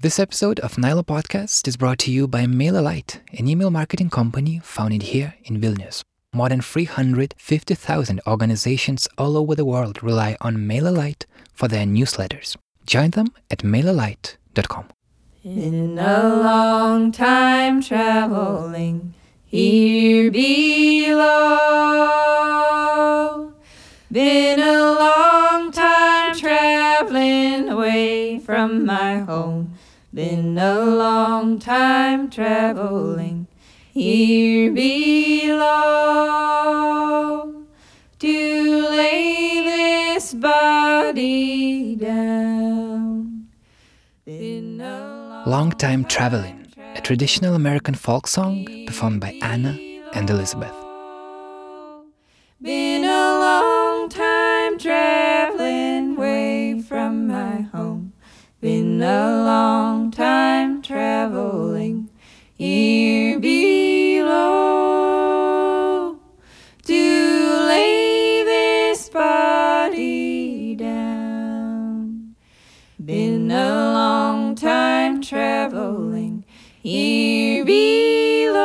This episode of Nyla Podcast is brought to you by MailerLite, an email marketing company founded here in Vilnius. More than 350,000 organizations all over the world rely on MailerLite for their newsletters. Join them at mailerlite.com. In a long time traveling here below. Been a long time traveling away from my home. Been a long time traveling here below to lay this body down. Been a Long Time Traveling, a traditional American folk song performed by Anna and Elizabeth. Been a long time traveling away from my home. Been a long time traveling here below to lay this body down. Been a long time traveling here below.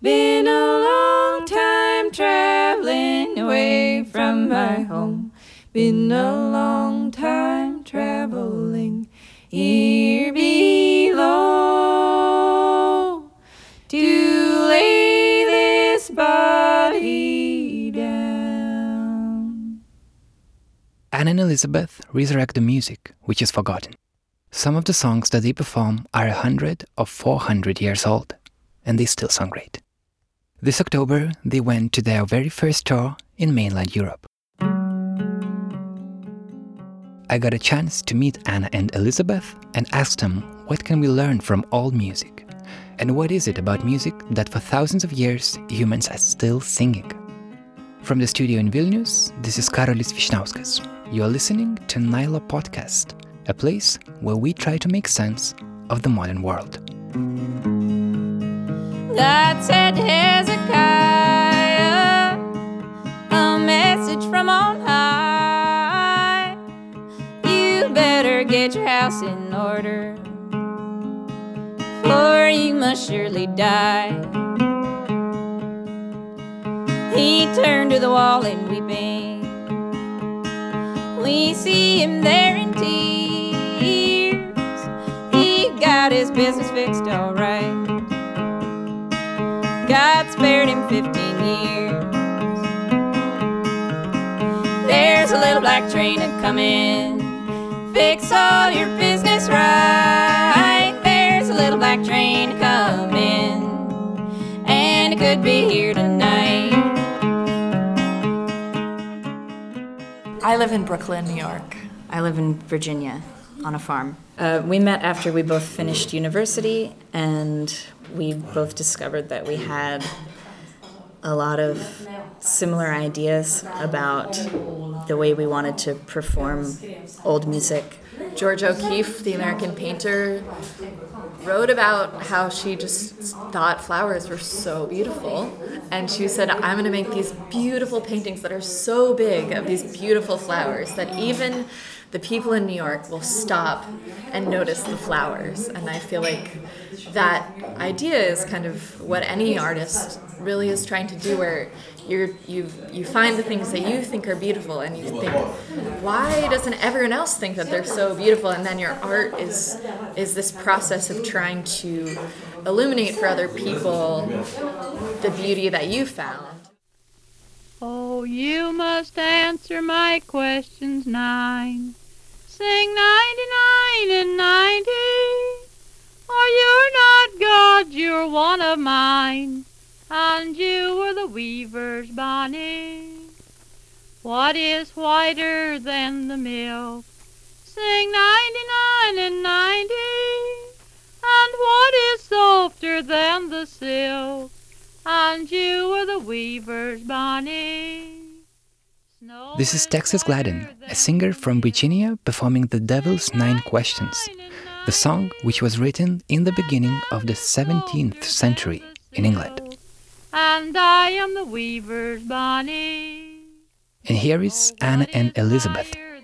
Been a long time traveling away from my home. Been a Elizabeth resurrect the music, which is forgotten. Some of the songs that they perform are 100 or 400 years old, and they still sound great. This October, they went to their very first tour in mainland Europe. I got a chance to meet Anna and Elizabeth and asked them what can we learn from old music, and what is it about music that for thousands of years humans are still singing. From the studio in Vilnius, this is Karolis Vishnauskas. You are listening to Nyla Podcast, a place where we try to make sense of the modern world. God said Hezekiah, a message from on high. You better get your house in order, for you must surely die. He turned to the wall and weeping. We see him there in tears. He got his business fixed all right. God spared him 15 years. There's a little black train a coming. Fix all your business right. There's a little black train a coming. And it could be I live in Brooklyn, New York. I live in Virginia on a farm. Uh, we met after we both finished university, and we both discovered that we had a lot of similar ideas about the way we wanted to perform old music. Georgia O'Keeffe, the American painter, wrote about how she just thought flowers were so beautiful. And she said, I'm going to make these beautiful paintings that are so big of these beautiful flowers that even the people in New York will stop and notice the flowers. And I feel like that idea is kind of what any artist really is trying to do, where you're, you you find the things that you think are beautiful, and you think, why doesn't everyone else think that they're so beautiful? And then your art is is this process of trying to illuminate for other people the beauty that you found. Oh, you must answer my questions nine. Sing ninety-nine and ninety. Or you're weaver's bonny. What is whiter than the milk? Sing ninety-nine and ninety. And what is softer than the silk? And you were the weaver's. Snow This is Texas Gladden, a singer from Virginia performing The Devil's Nine Questions, the song which was written in the beginning of the 17th century in England. And I am the weaver's bonny. And here is oh, Anna and Elizabeth. Higher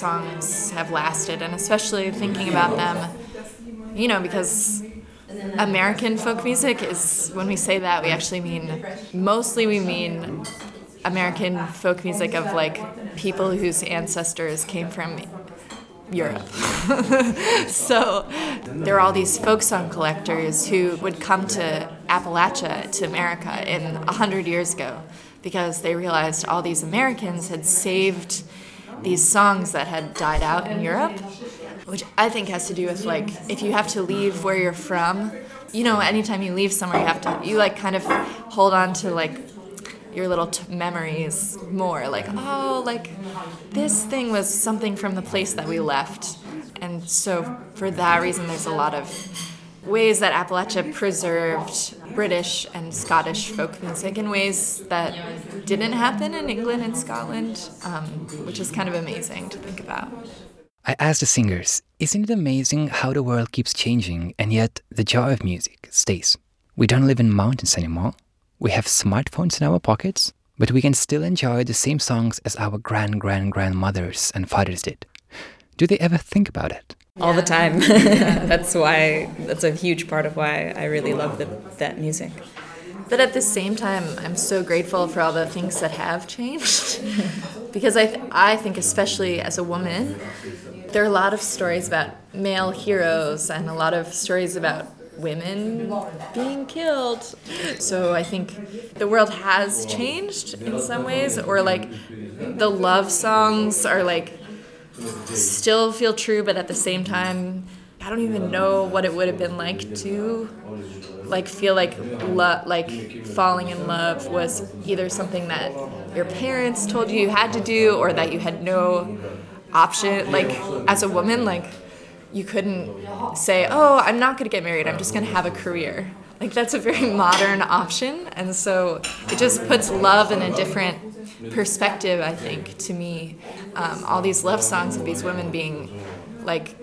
songs have lasted, and especially thinking about them, you know, because American folk music is, when we say that, we actually mean, mostly we mean American folk music of like people whose ancestors came from Europe. so there are all these folk song collectors who would come to Appalachia, to America, in a hundred years ago because they realized all these Americans had saved these songs that had died out in Europe, which I think has to do with like if you have to leave where you're from, you know, anytime you leave somewhere, you have to you like kind of hold on to like your little memories more like oh like this thing was something from the place that we left. And so for that reason there's a lot of ways that appalachia preserved british and scottish folk music in ways that didn't happen in england and scotland um, which is kind of amazing to think about I asked the singers, isn't it amazing how the world keeps changing and yet the joy of music stays? We don't live in mountains anymore. We have smartphones in our pockets, but we can still enjoy the same songs as our grand grand grandmothers and fathers did. Do they ever think about it? All the time. that's why, that's a huge part of why I really love the, that music. But at the same time, I'm so grateful for all the things that have changed. because I, th- I think, especially as a woman, there are a lot of stories about male heroes and a lot of stories about women being killed. So I think the world has changed in some ways, or like the love songs are like still feel true, but at the same time, I don't even know what it would have been like to like feel like lo- like falling in love was either something that your parents told you you had to do or that you had no option like as a woman like you couldn't say, oh, I'm not going to get married, I'm just going to have a career. Like, that's a very modern option. And so it just puts love in a different perspective, I think, to me. Um, all these love songs of these women being like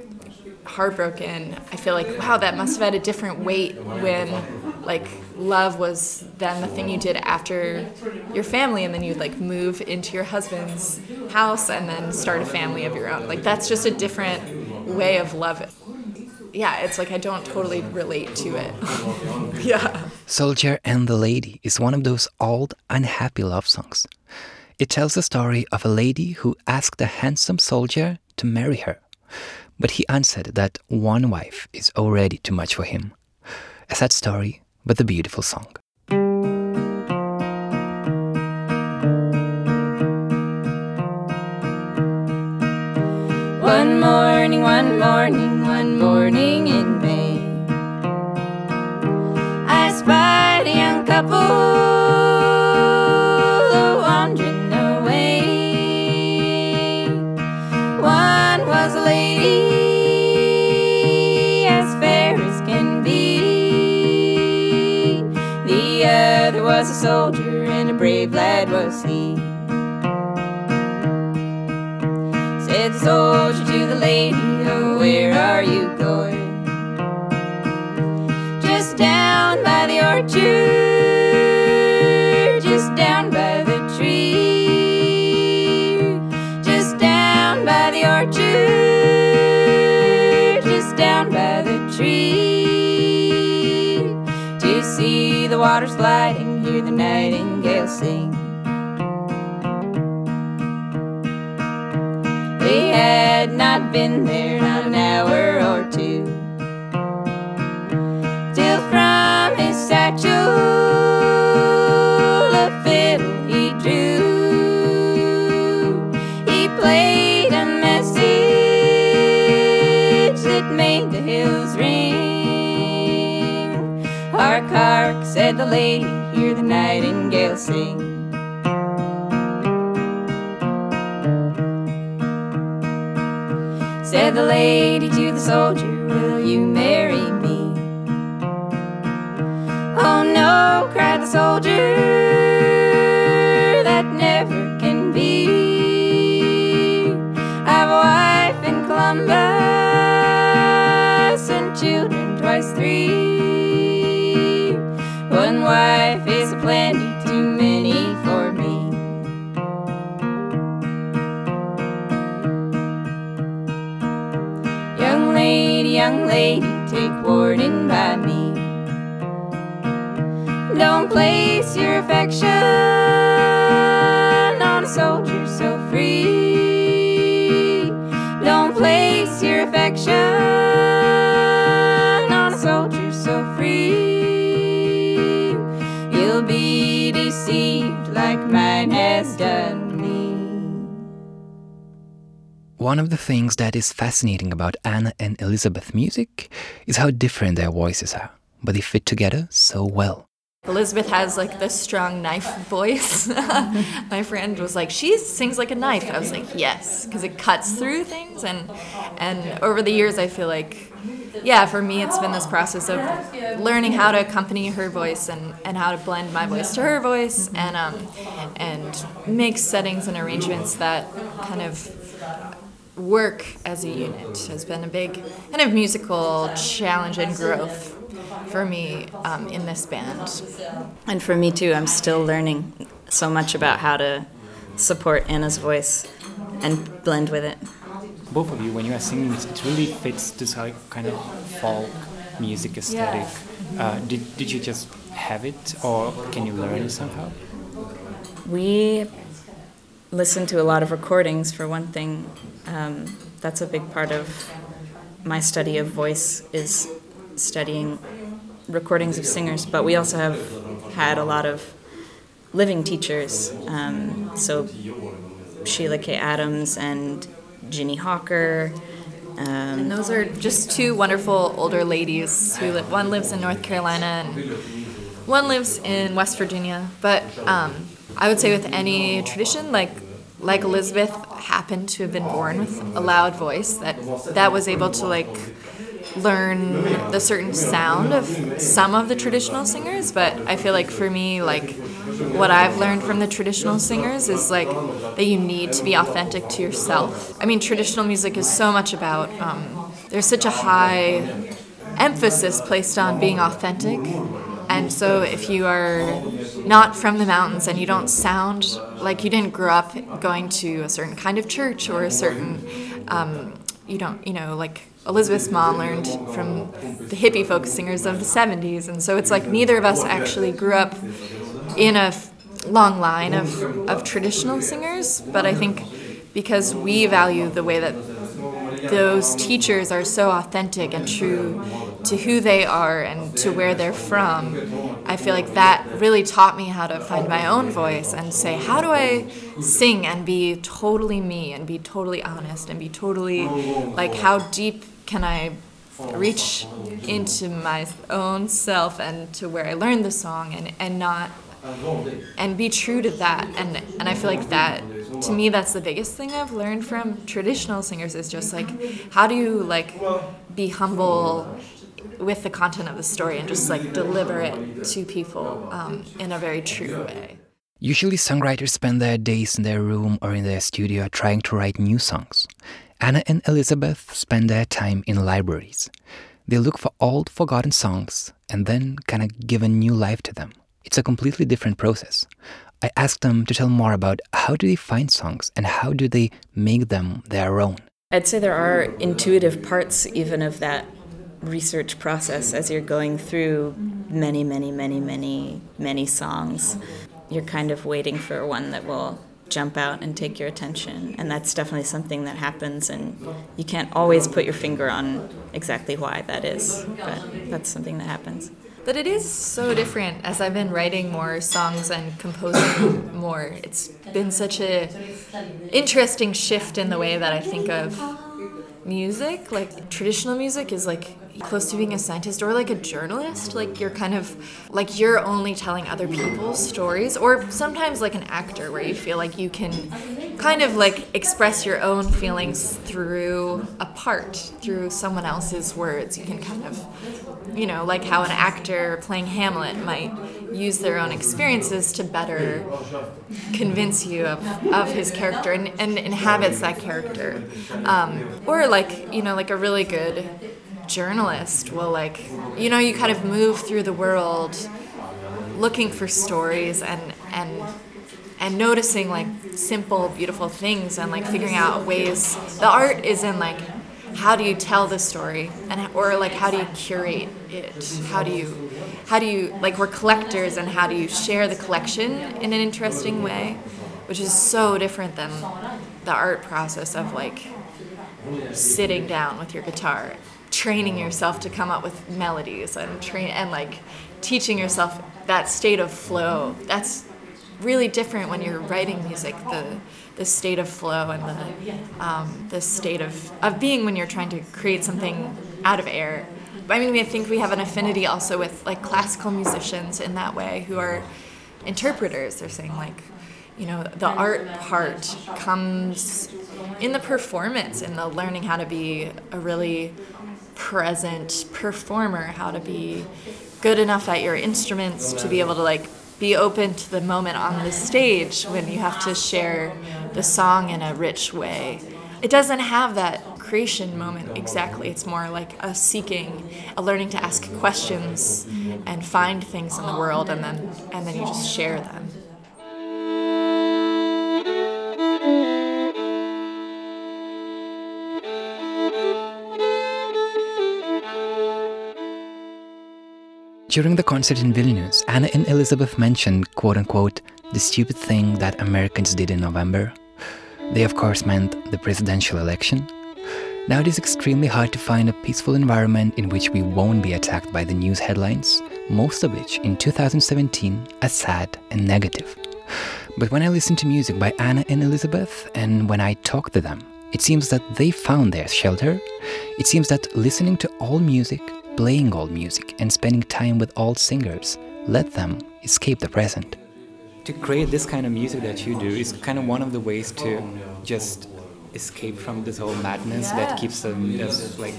heartbroken, I feel like, wow, that must have had a different weight when like love was then the thing you did after your family and then you'd like move into your husband's house and then start a family of your own. Like that's just a different way of love. Yeah, it's like I don't totally relate to it. yeah. Soldier and the Lady is one of those old, unhappy love songs. It tells the story of a lady who asked a handsome soldier to marry her, but he answered that one wife is already too much for him. A sad story, but a beautiful song. One morning, one morning, one morning in couple wandering away. One was a lady as fair as can be, the other was a soldier, and a brave lad was he. Said the soldier to the lady, Oh, where are you going? Just down by the orchard, water sliding, hear the nightingale sing. They had not been there the lady, hear the nightingale sing. Said the lady to the soldier, Will you marry me? Oh no, cried the soldier, place your affection on a soldier so free. Don't place your affection on a soldier so free. You'll be deceived like mine has done. One of the things that is fascinating about Anna and Elizabeth music is how different their voices are, but they fit together so well. Elizabeth has like this strong knife voice. My friend was like, "She sings like a knife." I was like, "Yes," because it cuts through things. And and over the years, I feel like, yeah, for me, it's been this process of learning how to accompany her voice and, and how to blend my voice to her voice and um and make settings and arrangements that kind of work as a unit has been a big kind of musical challenge and growth for me um, in this band. And for me too, I'm still learning so much about how to support Anna's voice and blend with it. Both of you, when you are singing, it it really fits this like, kind of folk music aesthetic. Uh, did, did you just have it, or can you learn it somehow? We listen to a lot of recordings for one thing. Um, that's a big part of my study of voice is studying recordings of singers, but we also have had a lot of living teachers. Um, so Sheila Kay Adams and Ginny Hawker. Um, And those are just two wonderful older ladies who live. One lives in North Carolina and one lives in West Virginia. But um, I would say with any tradition, like like Elizabeth happened to have been born with a loud voice that that was able to like learn the certain sound of some of the traditional singers. But I feel like for me, like what I've learned from the traditional singers is like that you need to be authentic to yourself. I mean, traditional music is so much about. Um, there's such a high emphasis placed on being authentic. And so if you are not from the mountains and you don't sound like you didn't grow up going to a certain kind of church or a certain, um, you don't, you know, like Elizabeth's mom learned from the hippie folk singers of the 70s. And so it's like neither of us actually grew up in a long line of, of traditional singers, but I think because we value the way that those teachers are so authentic and true to who they are and to where they're from, I feel like that really taught me how to find my own voice and say, how do I sing and be totally me and be totally honest and be totally like, how deep can I reach into my own self and to where I learned the song and, and not and be true to that? And and I feel like that to me that's the biggest thing I've learned from traditional singers is just like how do you like be humble with the content of the story and just like deliver it to people um, in a very true way. Usually, songwriters spend their days in their room or in their studio trying to write new songs. Anna and Elizabeth spend their time in libraries. They look for old, forgotten songs and then kind of give a new life to them. It's a completely different process. I asked them to tell more about how do they find songs and how do they make them their own. I'd say there are intuitive parts even of that research process as you're going through many, many, many, many, many songs. You're kind of waiting for one that will jump out and take your attention. And that's definitely something that happens, and you can't always put your finger on exactly why that is, but that's something that happens. But it is so different as I've been writing more songs and composing more. It's been such a interesting shift in the way that I think of music. Like traditional music is like close to being a scientist or like a journalist. Like you're kind of like you're only telling other people's stories or sometimes like an actor where you feel like you can kind of like express your own feelings through a part, through someone else's words. You can kind of you know, like how an actor playing Hamlet might use their own experiences to better convince you of, of his character and, and inhabits that character. Um, or like, you know, like a really good journalist will like, you know, you kind of move through the world looking for stories and, and and noticing like simple beautiful things and like figuring out ways. The art is in like how do you tell the story and or like how do you curate it? How do you how do you like we're collectors and how do you share the collection in an interesting way which is so different than the art process of like sitting down with your guitar training yourself to come up with melodies and train and like teaching yourself that state of flow that's really different when you're writing music the the state of flow and the um, the state of of being when you're trying to create something out of air I mean, I think we have an affinity also with like classical musicians in that way who are interpreters. They're saying like, you know, the art part comes in the performance, in the learning how to be a really present performer, how to be good enough at your instruments to be able to like be open to the moment on the stage when you have to share the song in a rich way. It doesn't have that creation moment exactly. It's more like a seeking, a learning to ask questions and find things in the world, and then and then you just share them. During the concert in Vilnius, Anna and Elizabeth mentioned, quote unquote, the stupid thing that Americans did in November. They, of course, meant the presidential election. Now it is extremely hard to find a peaceful environment in which we won't be attacked by the news headlines, most of which in 2017 are sad and negative. But when I listen to music by Anna and Elizabeth, and when I talk to them, it seems that they found their shelter. It seems that listening to all music, playing old music, and spending time with old singers let them escape the present. To create this kind of music that you do is kind of one of the ways to just escape from this whole madness yeah. that keeps them us like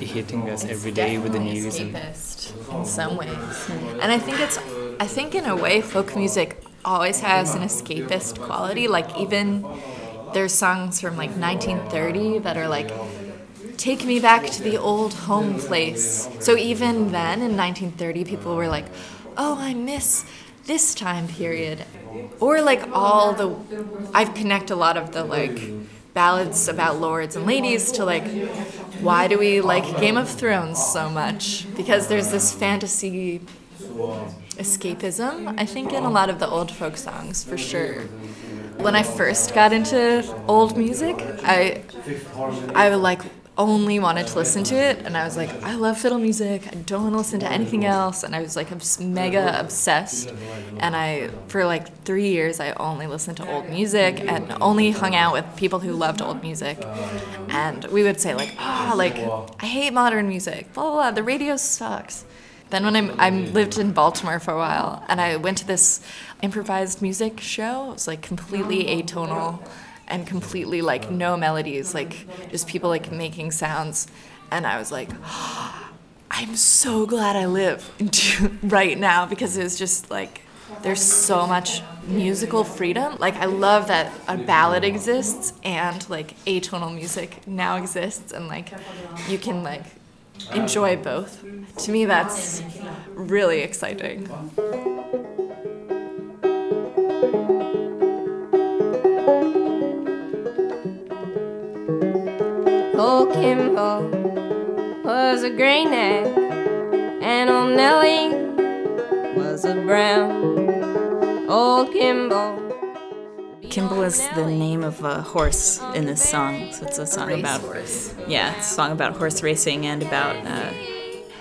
hitting us it's every day with the news escapist and... in some ways and i think it's i think in a way folk music always has an escapist quality like even there's songs from like 1930 that are like take me back to the old home place so even then in 1930 people were like oh i miss this time period or like all the I've connect a lot of the like ballads about lords and ladies to like why do we like Game of Thrones so much? Because there's this fantasy escapism, I think, in a lot of the old folk songs, for sure. When I first got into old music, I I would like only wanted to listen to it and I was like, I love fiddle music. I don't want to listen to anything else and I was like i'm mega obsessed. And I for like 3 years I only listened to old music and only hung out with people who loved old music. And we would say like, "Ah, oh, like I hate modern music. Blah, blah blah, the radio sucks." Then when I'm, I lived in Baltimore for a while and I went to this improvised music show, it was like completely atonal and completely like no melodies, like just people like making sounds. And I was like, oh, I'm so glad I live right now because it was just like there's so much musical freedom. Like I love that a ballad exists and like atonal music now exists and like you can like enjoy both. To me that's really exciting. Old Kimball was a gray neck, and old Nellie was a brown. Old Kimball. Kimball is the name of a horse in this song. So it's a song a about horse. Yeah, it's a song about horse racing and about uh,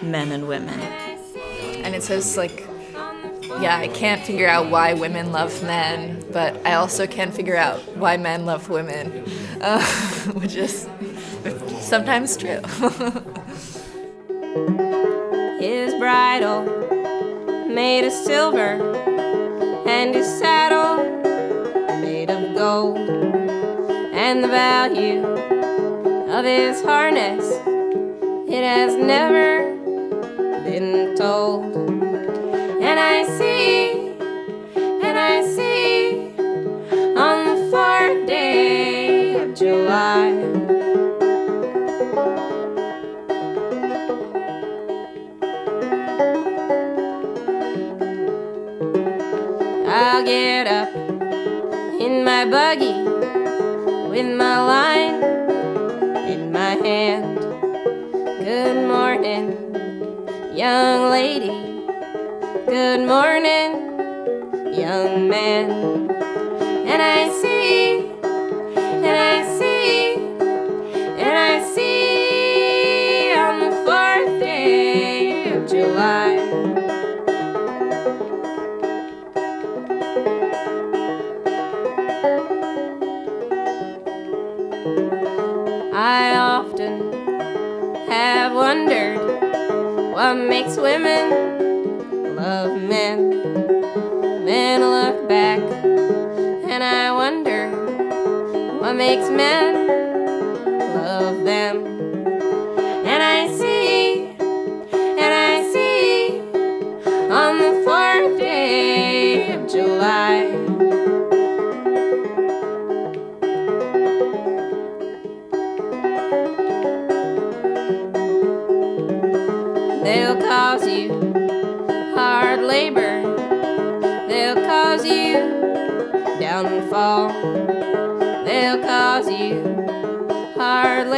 men and women. And it says like yeah, I can't figure out why women love men, but I also can't figure out why men love women, uh, which is sometimes true. his bridle made of silver, and his saddle made of gold, and the value of his harness it has never been told. My buggy with my line in my hand. Good morning, young lady wondered what makes women love men. I look back and I wonder what makes men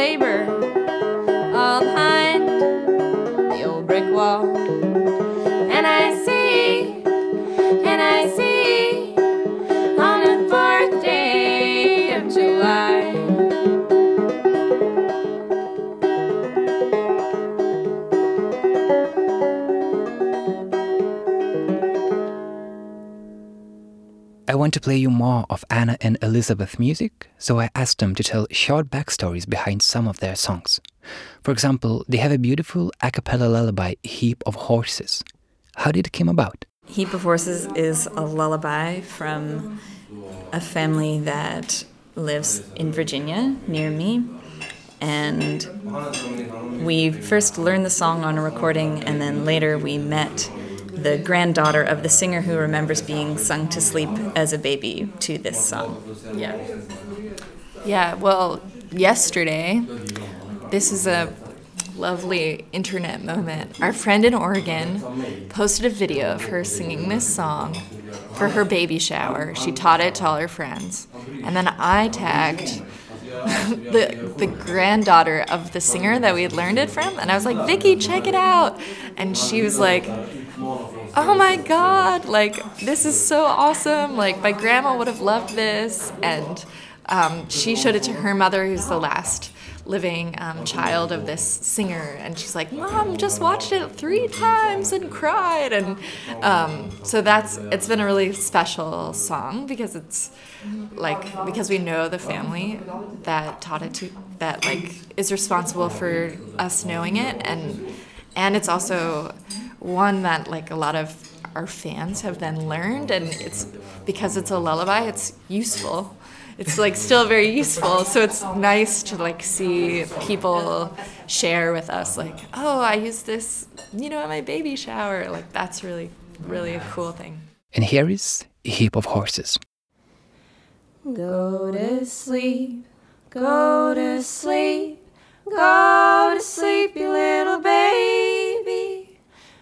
labor all behind the old brick wall. To play you more of Anna and Elizabeth music, so I asked them to tell short backstories behind some of their songs. For example, they have a beautiful a cappella lullaby, Heap of Horses. How did it come about? Heap of Horses is a lullaby from a family that lives in Virginia near me. And we first learned the song on a recording, and then later we met the granddaughter of the singer who remembers being sung to sleep as a baby to this song. Yeah. Yeah, well, yesterday, this is a lovely internet moment. Our friend in Oregon posted a video of her singing this song for her baby shower. She taught it to all her friends. And then I tagged the the granddaughter of the singer that we had learned it from and I was like, "Vicky, check it out." And she was like, "Oh my god, like this is so awesome. Like my grandma would have loved this." And um, she showed it to her mother who's the last living um, child of this singer and she's like mom just watched it three times and cried and um, so that's it's been a really special song because it's like because we know the family that taught it to that like is responsible for us knowing it and and it's also one that like a lot of our fans have then learned and it's because it's a lullaby it's useful it's like still very useful so it's nice to like see people share with us like oh i use this you know at my baby shower like that's really really a cool thing And here is a Heap of Horses. Go to sleep, go to sleep, go to sleep, you little baby.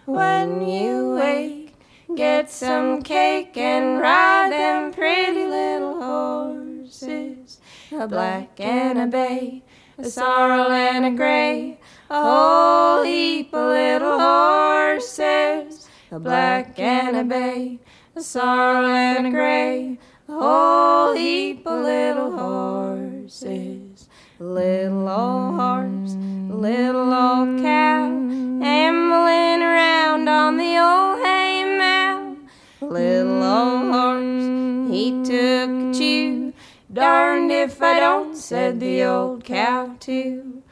When you wake, get some cake and ride them pretty little horses. A black and a bay, a sorrel and a gray, a whole heap of little horses. A black and a bay, a sorrel and a gray, a whole heap of little horses. Little old horse, little old cow, ambling around on the old hay mow. Little old horse, he took a chew. Darned if I don't, said the old cow too.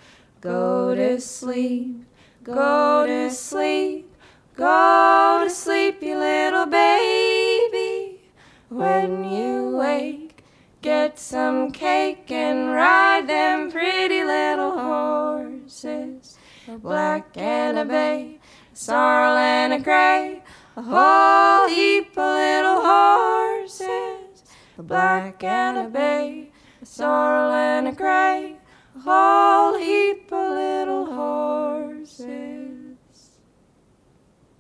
Go to sleep, go to sleep, go to sleep, you little baby. When you wake, get some cake and ride them pretty little horses. A black and a bay, a sorrel and a gray, a whole heap of little horses. A black and a bay, a sorrel and a gray, a whole heap of little horses.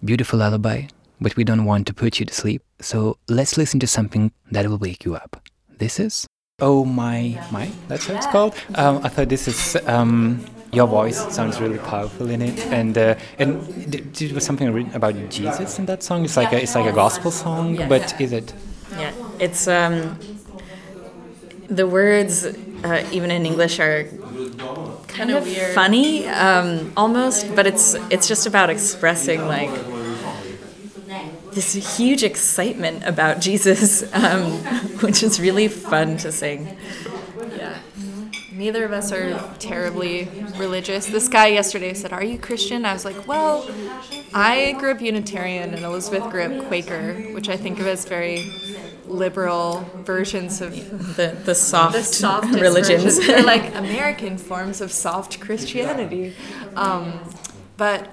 Beautiful lullaby, but we don't want to put you to sleep, so let's listen to something that will wake you up. This is Oh my my, that's how it's called. Um, I thought this is um, your voice sounds really powerful in it, and uh, and it was something written about Jesus in that song. It's like a, it's like a gospel song, but is it? Yeah, it's um, the words, uh, even in English, are kind of weird. funny, um, almost. But it's it's just about expressing like this huge excitement about Jesus, um, which is really fun to sing. Yeah. Neither of us are terribly religious. This guy yesterday said, Are you Christian? I was like, Well, I grew up Unitarian and Elizabeth grew up Quaker, which I think of as very liberal versions of the, the soft the softest religions. versions. They're like American forms of soft Christianity. Um, but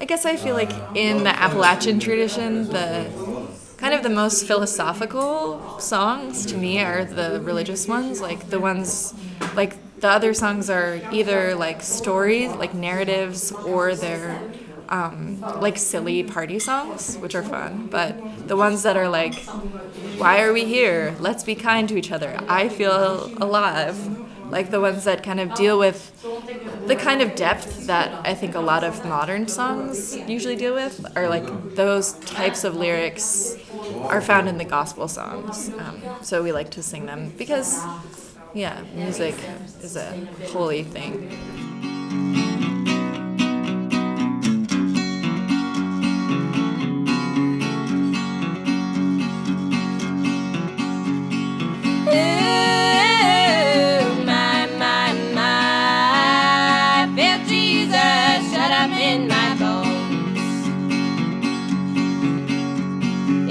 I guess I feel like in the Appalachian tradition, the kind of the most philosophical songs to me are the religious ones, like the ones like the other songs are either like stories, like narratives, or they're um, like silly party songs, which are fun. But the ones that are like, why are we here? Let's be kind to each other. I feel alive. Like the ones that kind of deal with the kind of depth that I think a lot of modern songs usually deal with are like those types of lyrics are found in the gospel songs. Um, so we like to sing them because, yeah, music is a holy thing.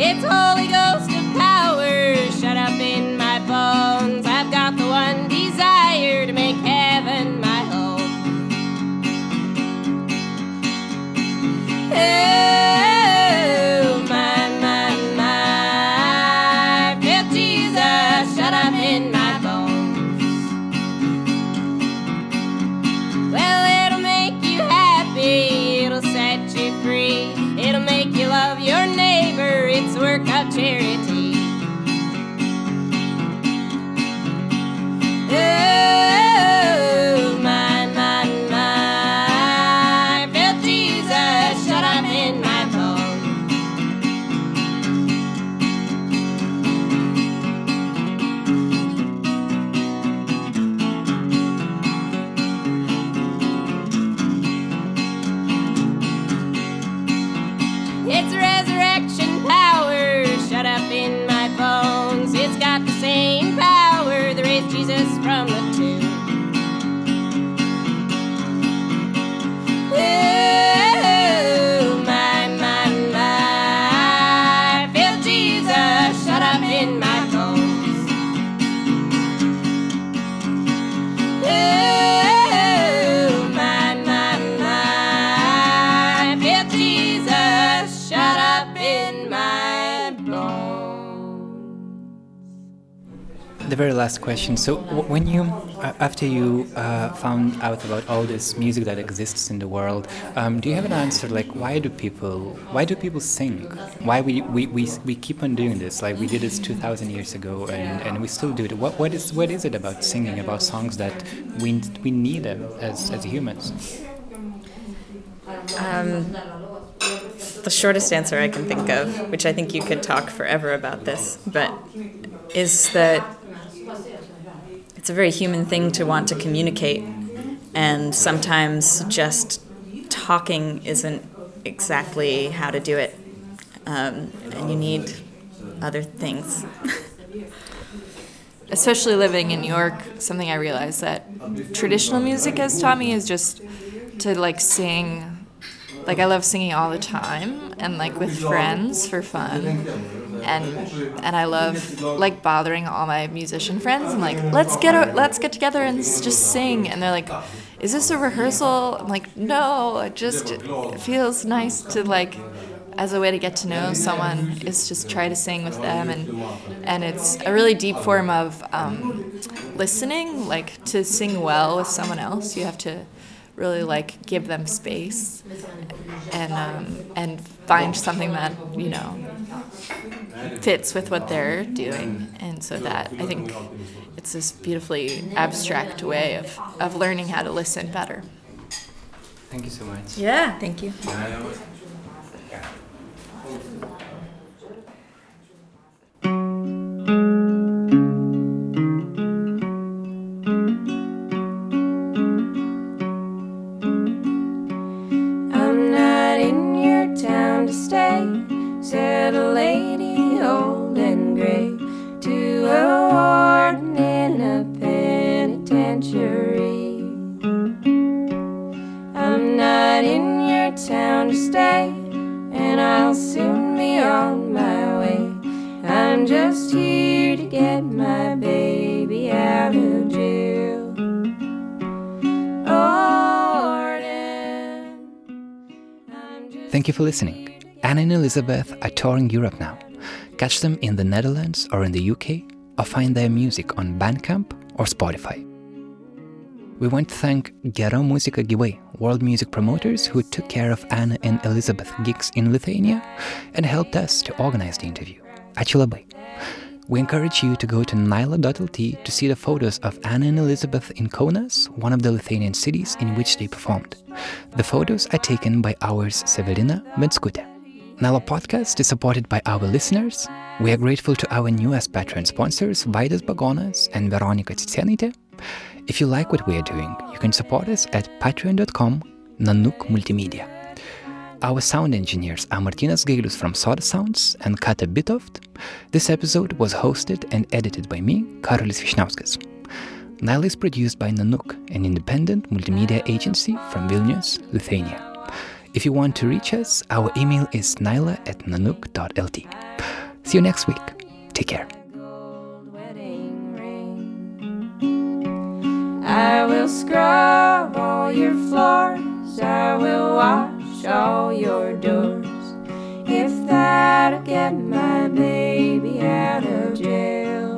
It's Holy The very last question. So, when you, after you uh, found out about all this music that exists in the world, um, do you have an answer? Like, why do people, why do people sing? Why we, we, we, we keep on doing this? Like, we did this two thousand years ago, and, and we still do it. What, what is what is it about singing? About songs that we we need them as as humans? the shortest answer I can think of, which I think you could talk forever about this, but is that it's a very human thing to want to communicate, and sometimes just talking isn't exactly how to do it, um, and you need other things. especially living in New York, something I realized that traditional music has taught me is just to like sing. Like I love singing all the time and like with friends for fun. And and I love like bothering all my musician friends and like let's get a, let's get together and just sing and they're like is this a rehearsal? I'm like no, it just it feels nice to like as a way to get to know someone is just try to sing with them and and it's a really deep form of um, listening like to sing well with someone else you have to really like give them space and um, and find something that you know fits with what they're doing. And so that I think it's this beautifully abstract way of, of learning how to listen better. Thank you so much. Yeah. Thank you. Elizabeth are touring Europe now. Catch them in the Netherlands or in the UK, or find their music on Bandcamp or Spotify. We want to thank Gero Muzika Gyvai, world music promoters who took care of Anna and Elizabeth gigs in Lithuania and helped us to organize the interview. Ačiū labai. We encourage you to go to nyla.lt to see the photos of Anna and Elizabeth in Kaunas, one of the Lithuanian cities in which they performed. The photos are taken by ours Severina Metskute. Nyla podcast is supported by our listeners. We are grateful to our newest Patreon sponsors, Vaidas Bagonas and Veronica Ciceniite. If you like what we are doing, you can support us at patreon.com Nanuk Multimedia. Our sound engineers are Martynas Gailius from Soda Sounds and Kata Bitoft. This episode was hosted and edited by me, Karolis Vyšniauskas. Nyla is produced by Nanuk, an independent multimedia agency from Vilnius, Lithuania. If you want to reach us, our email is nyla at nanuk.lt. See you next week. Take care. I will scrub all your floors. I will wash all your doors. If that'll get my baby out of jail.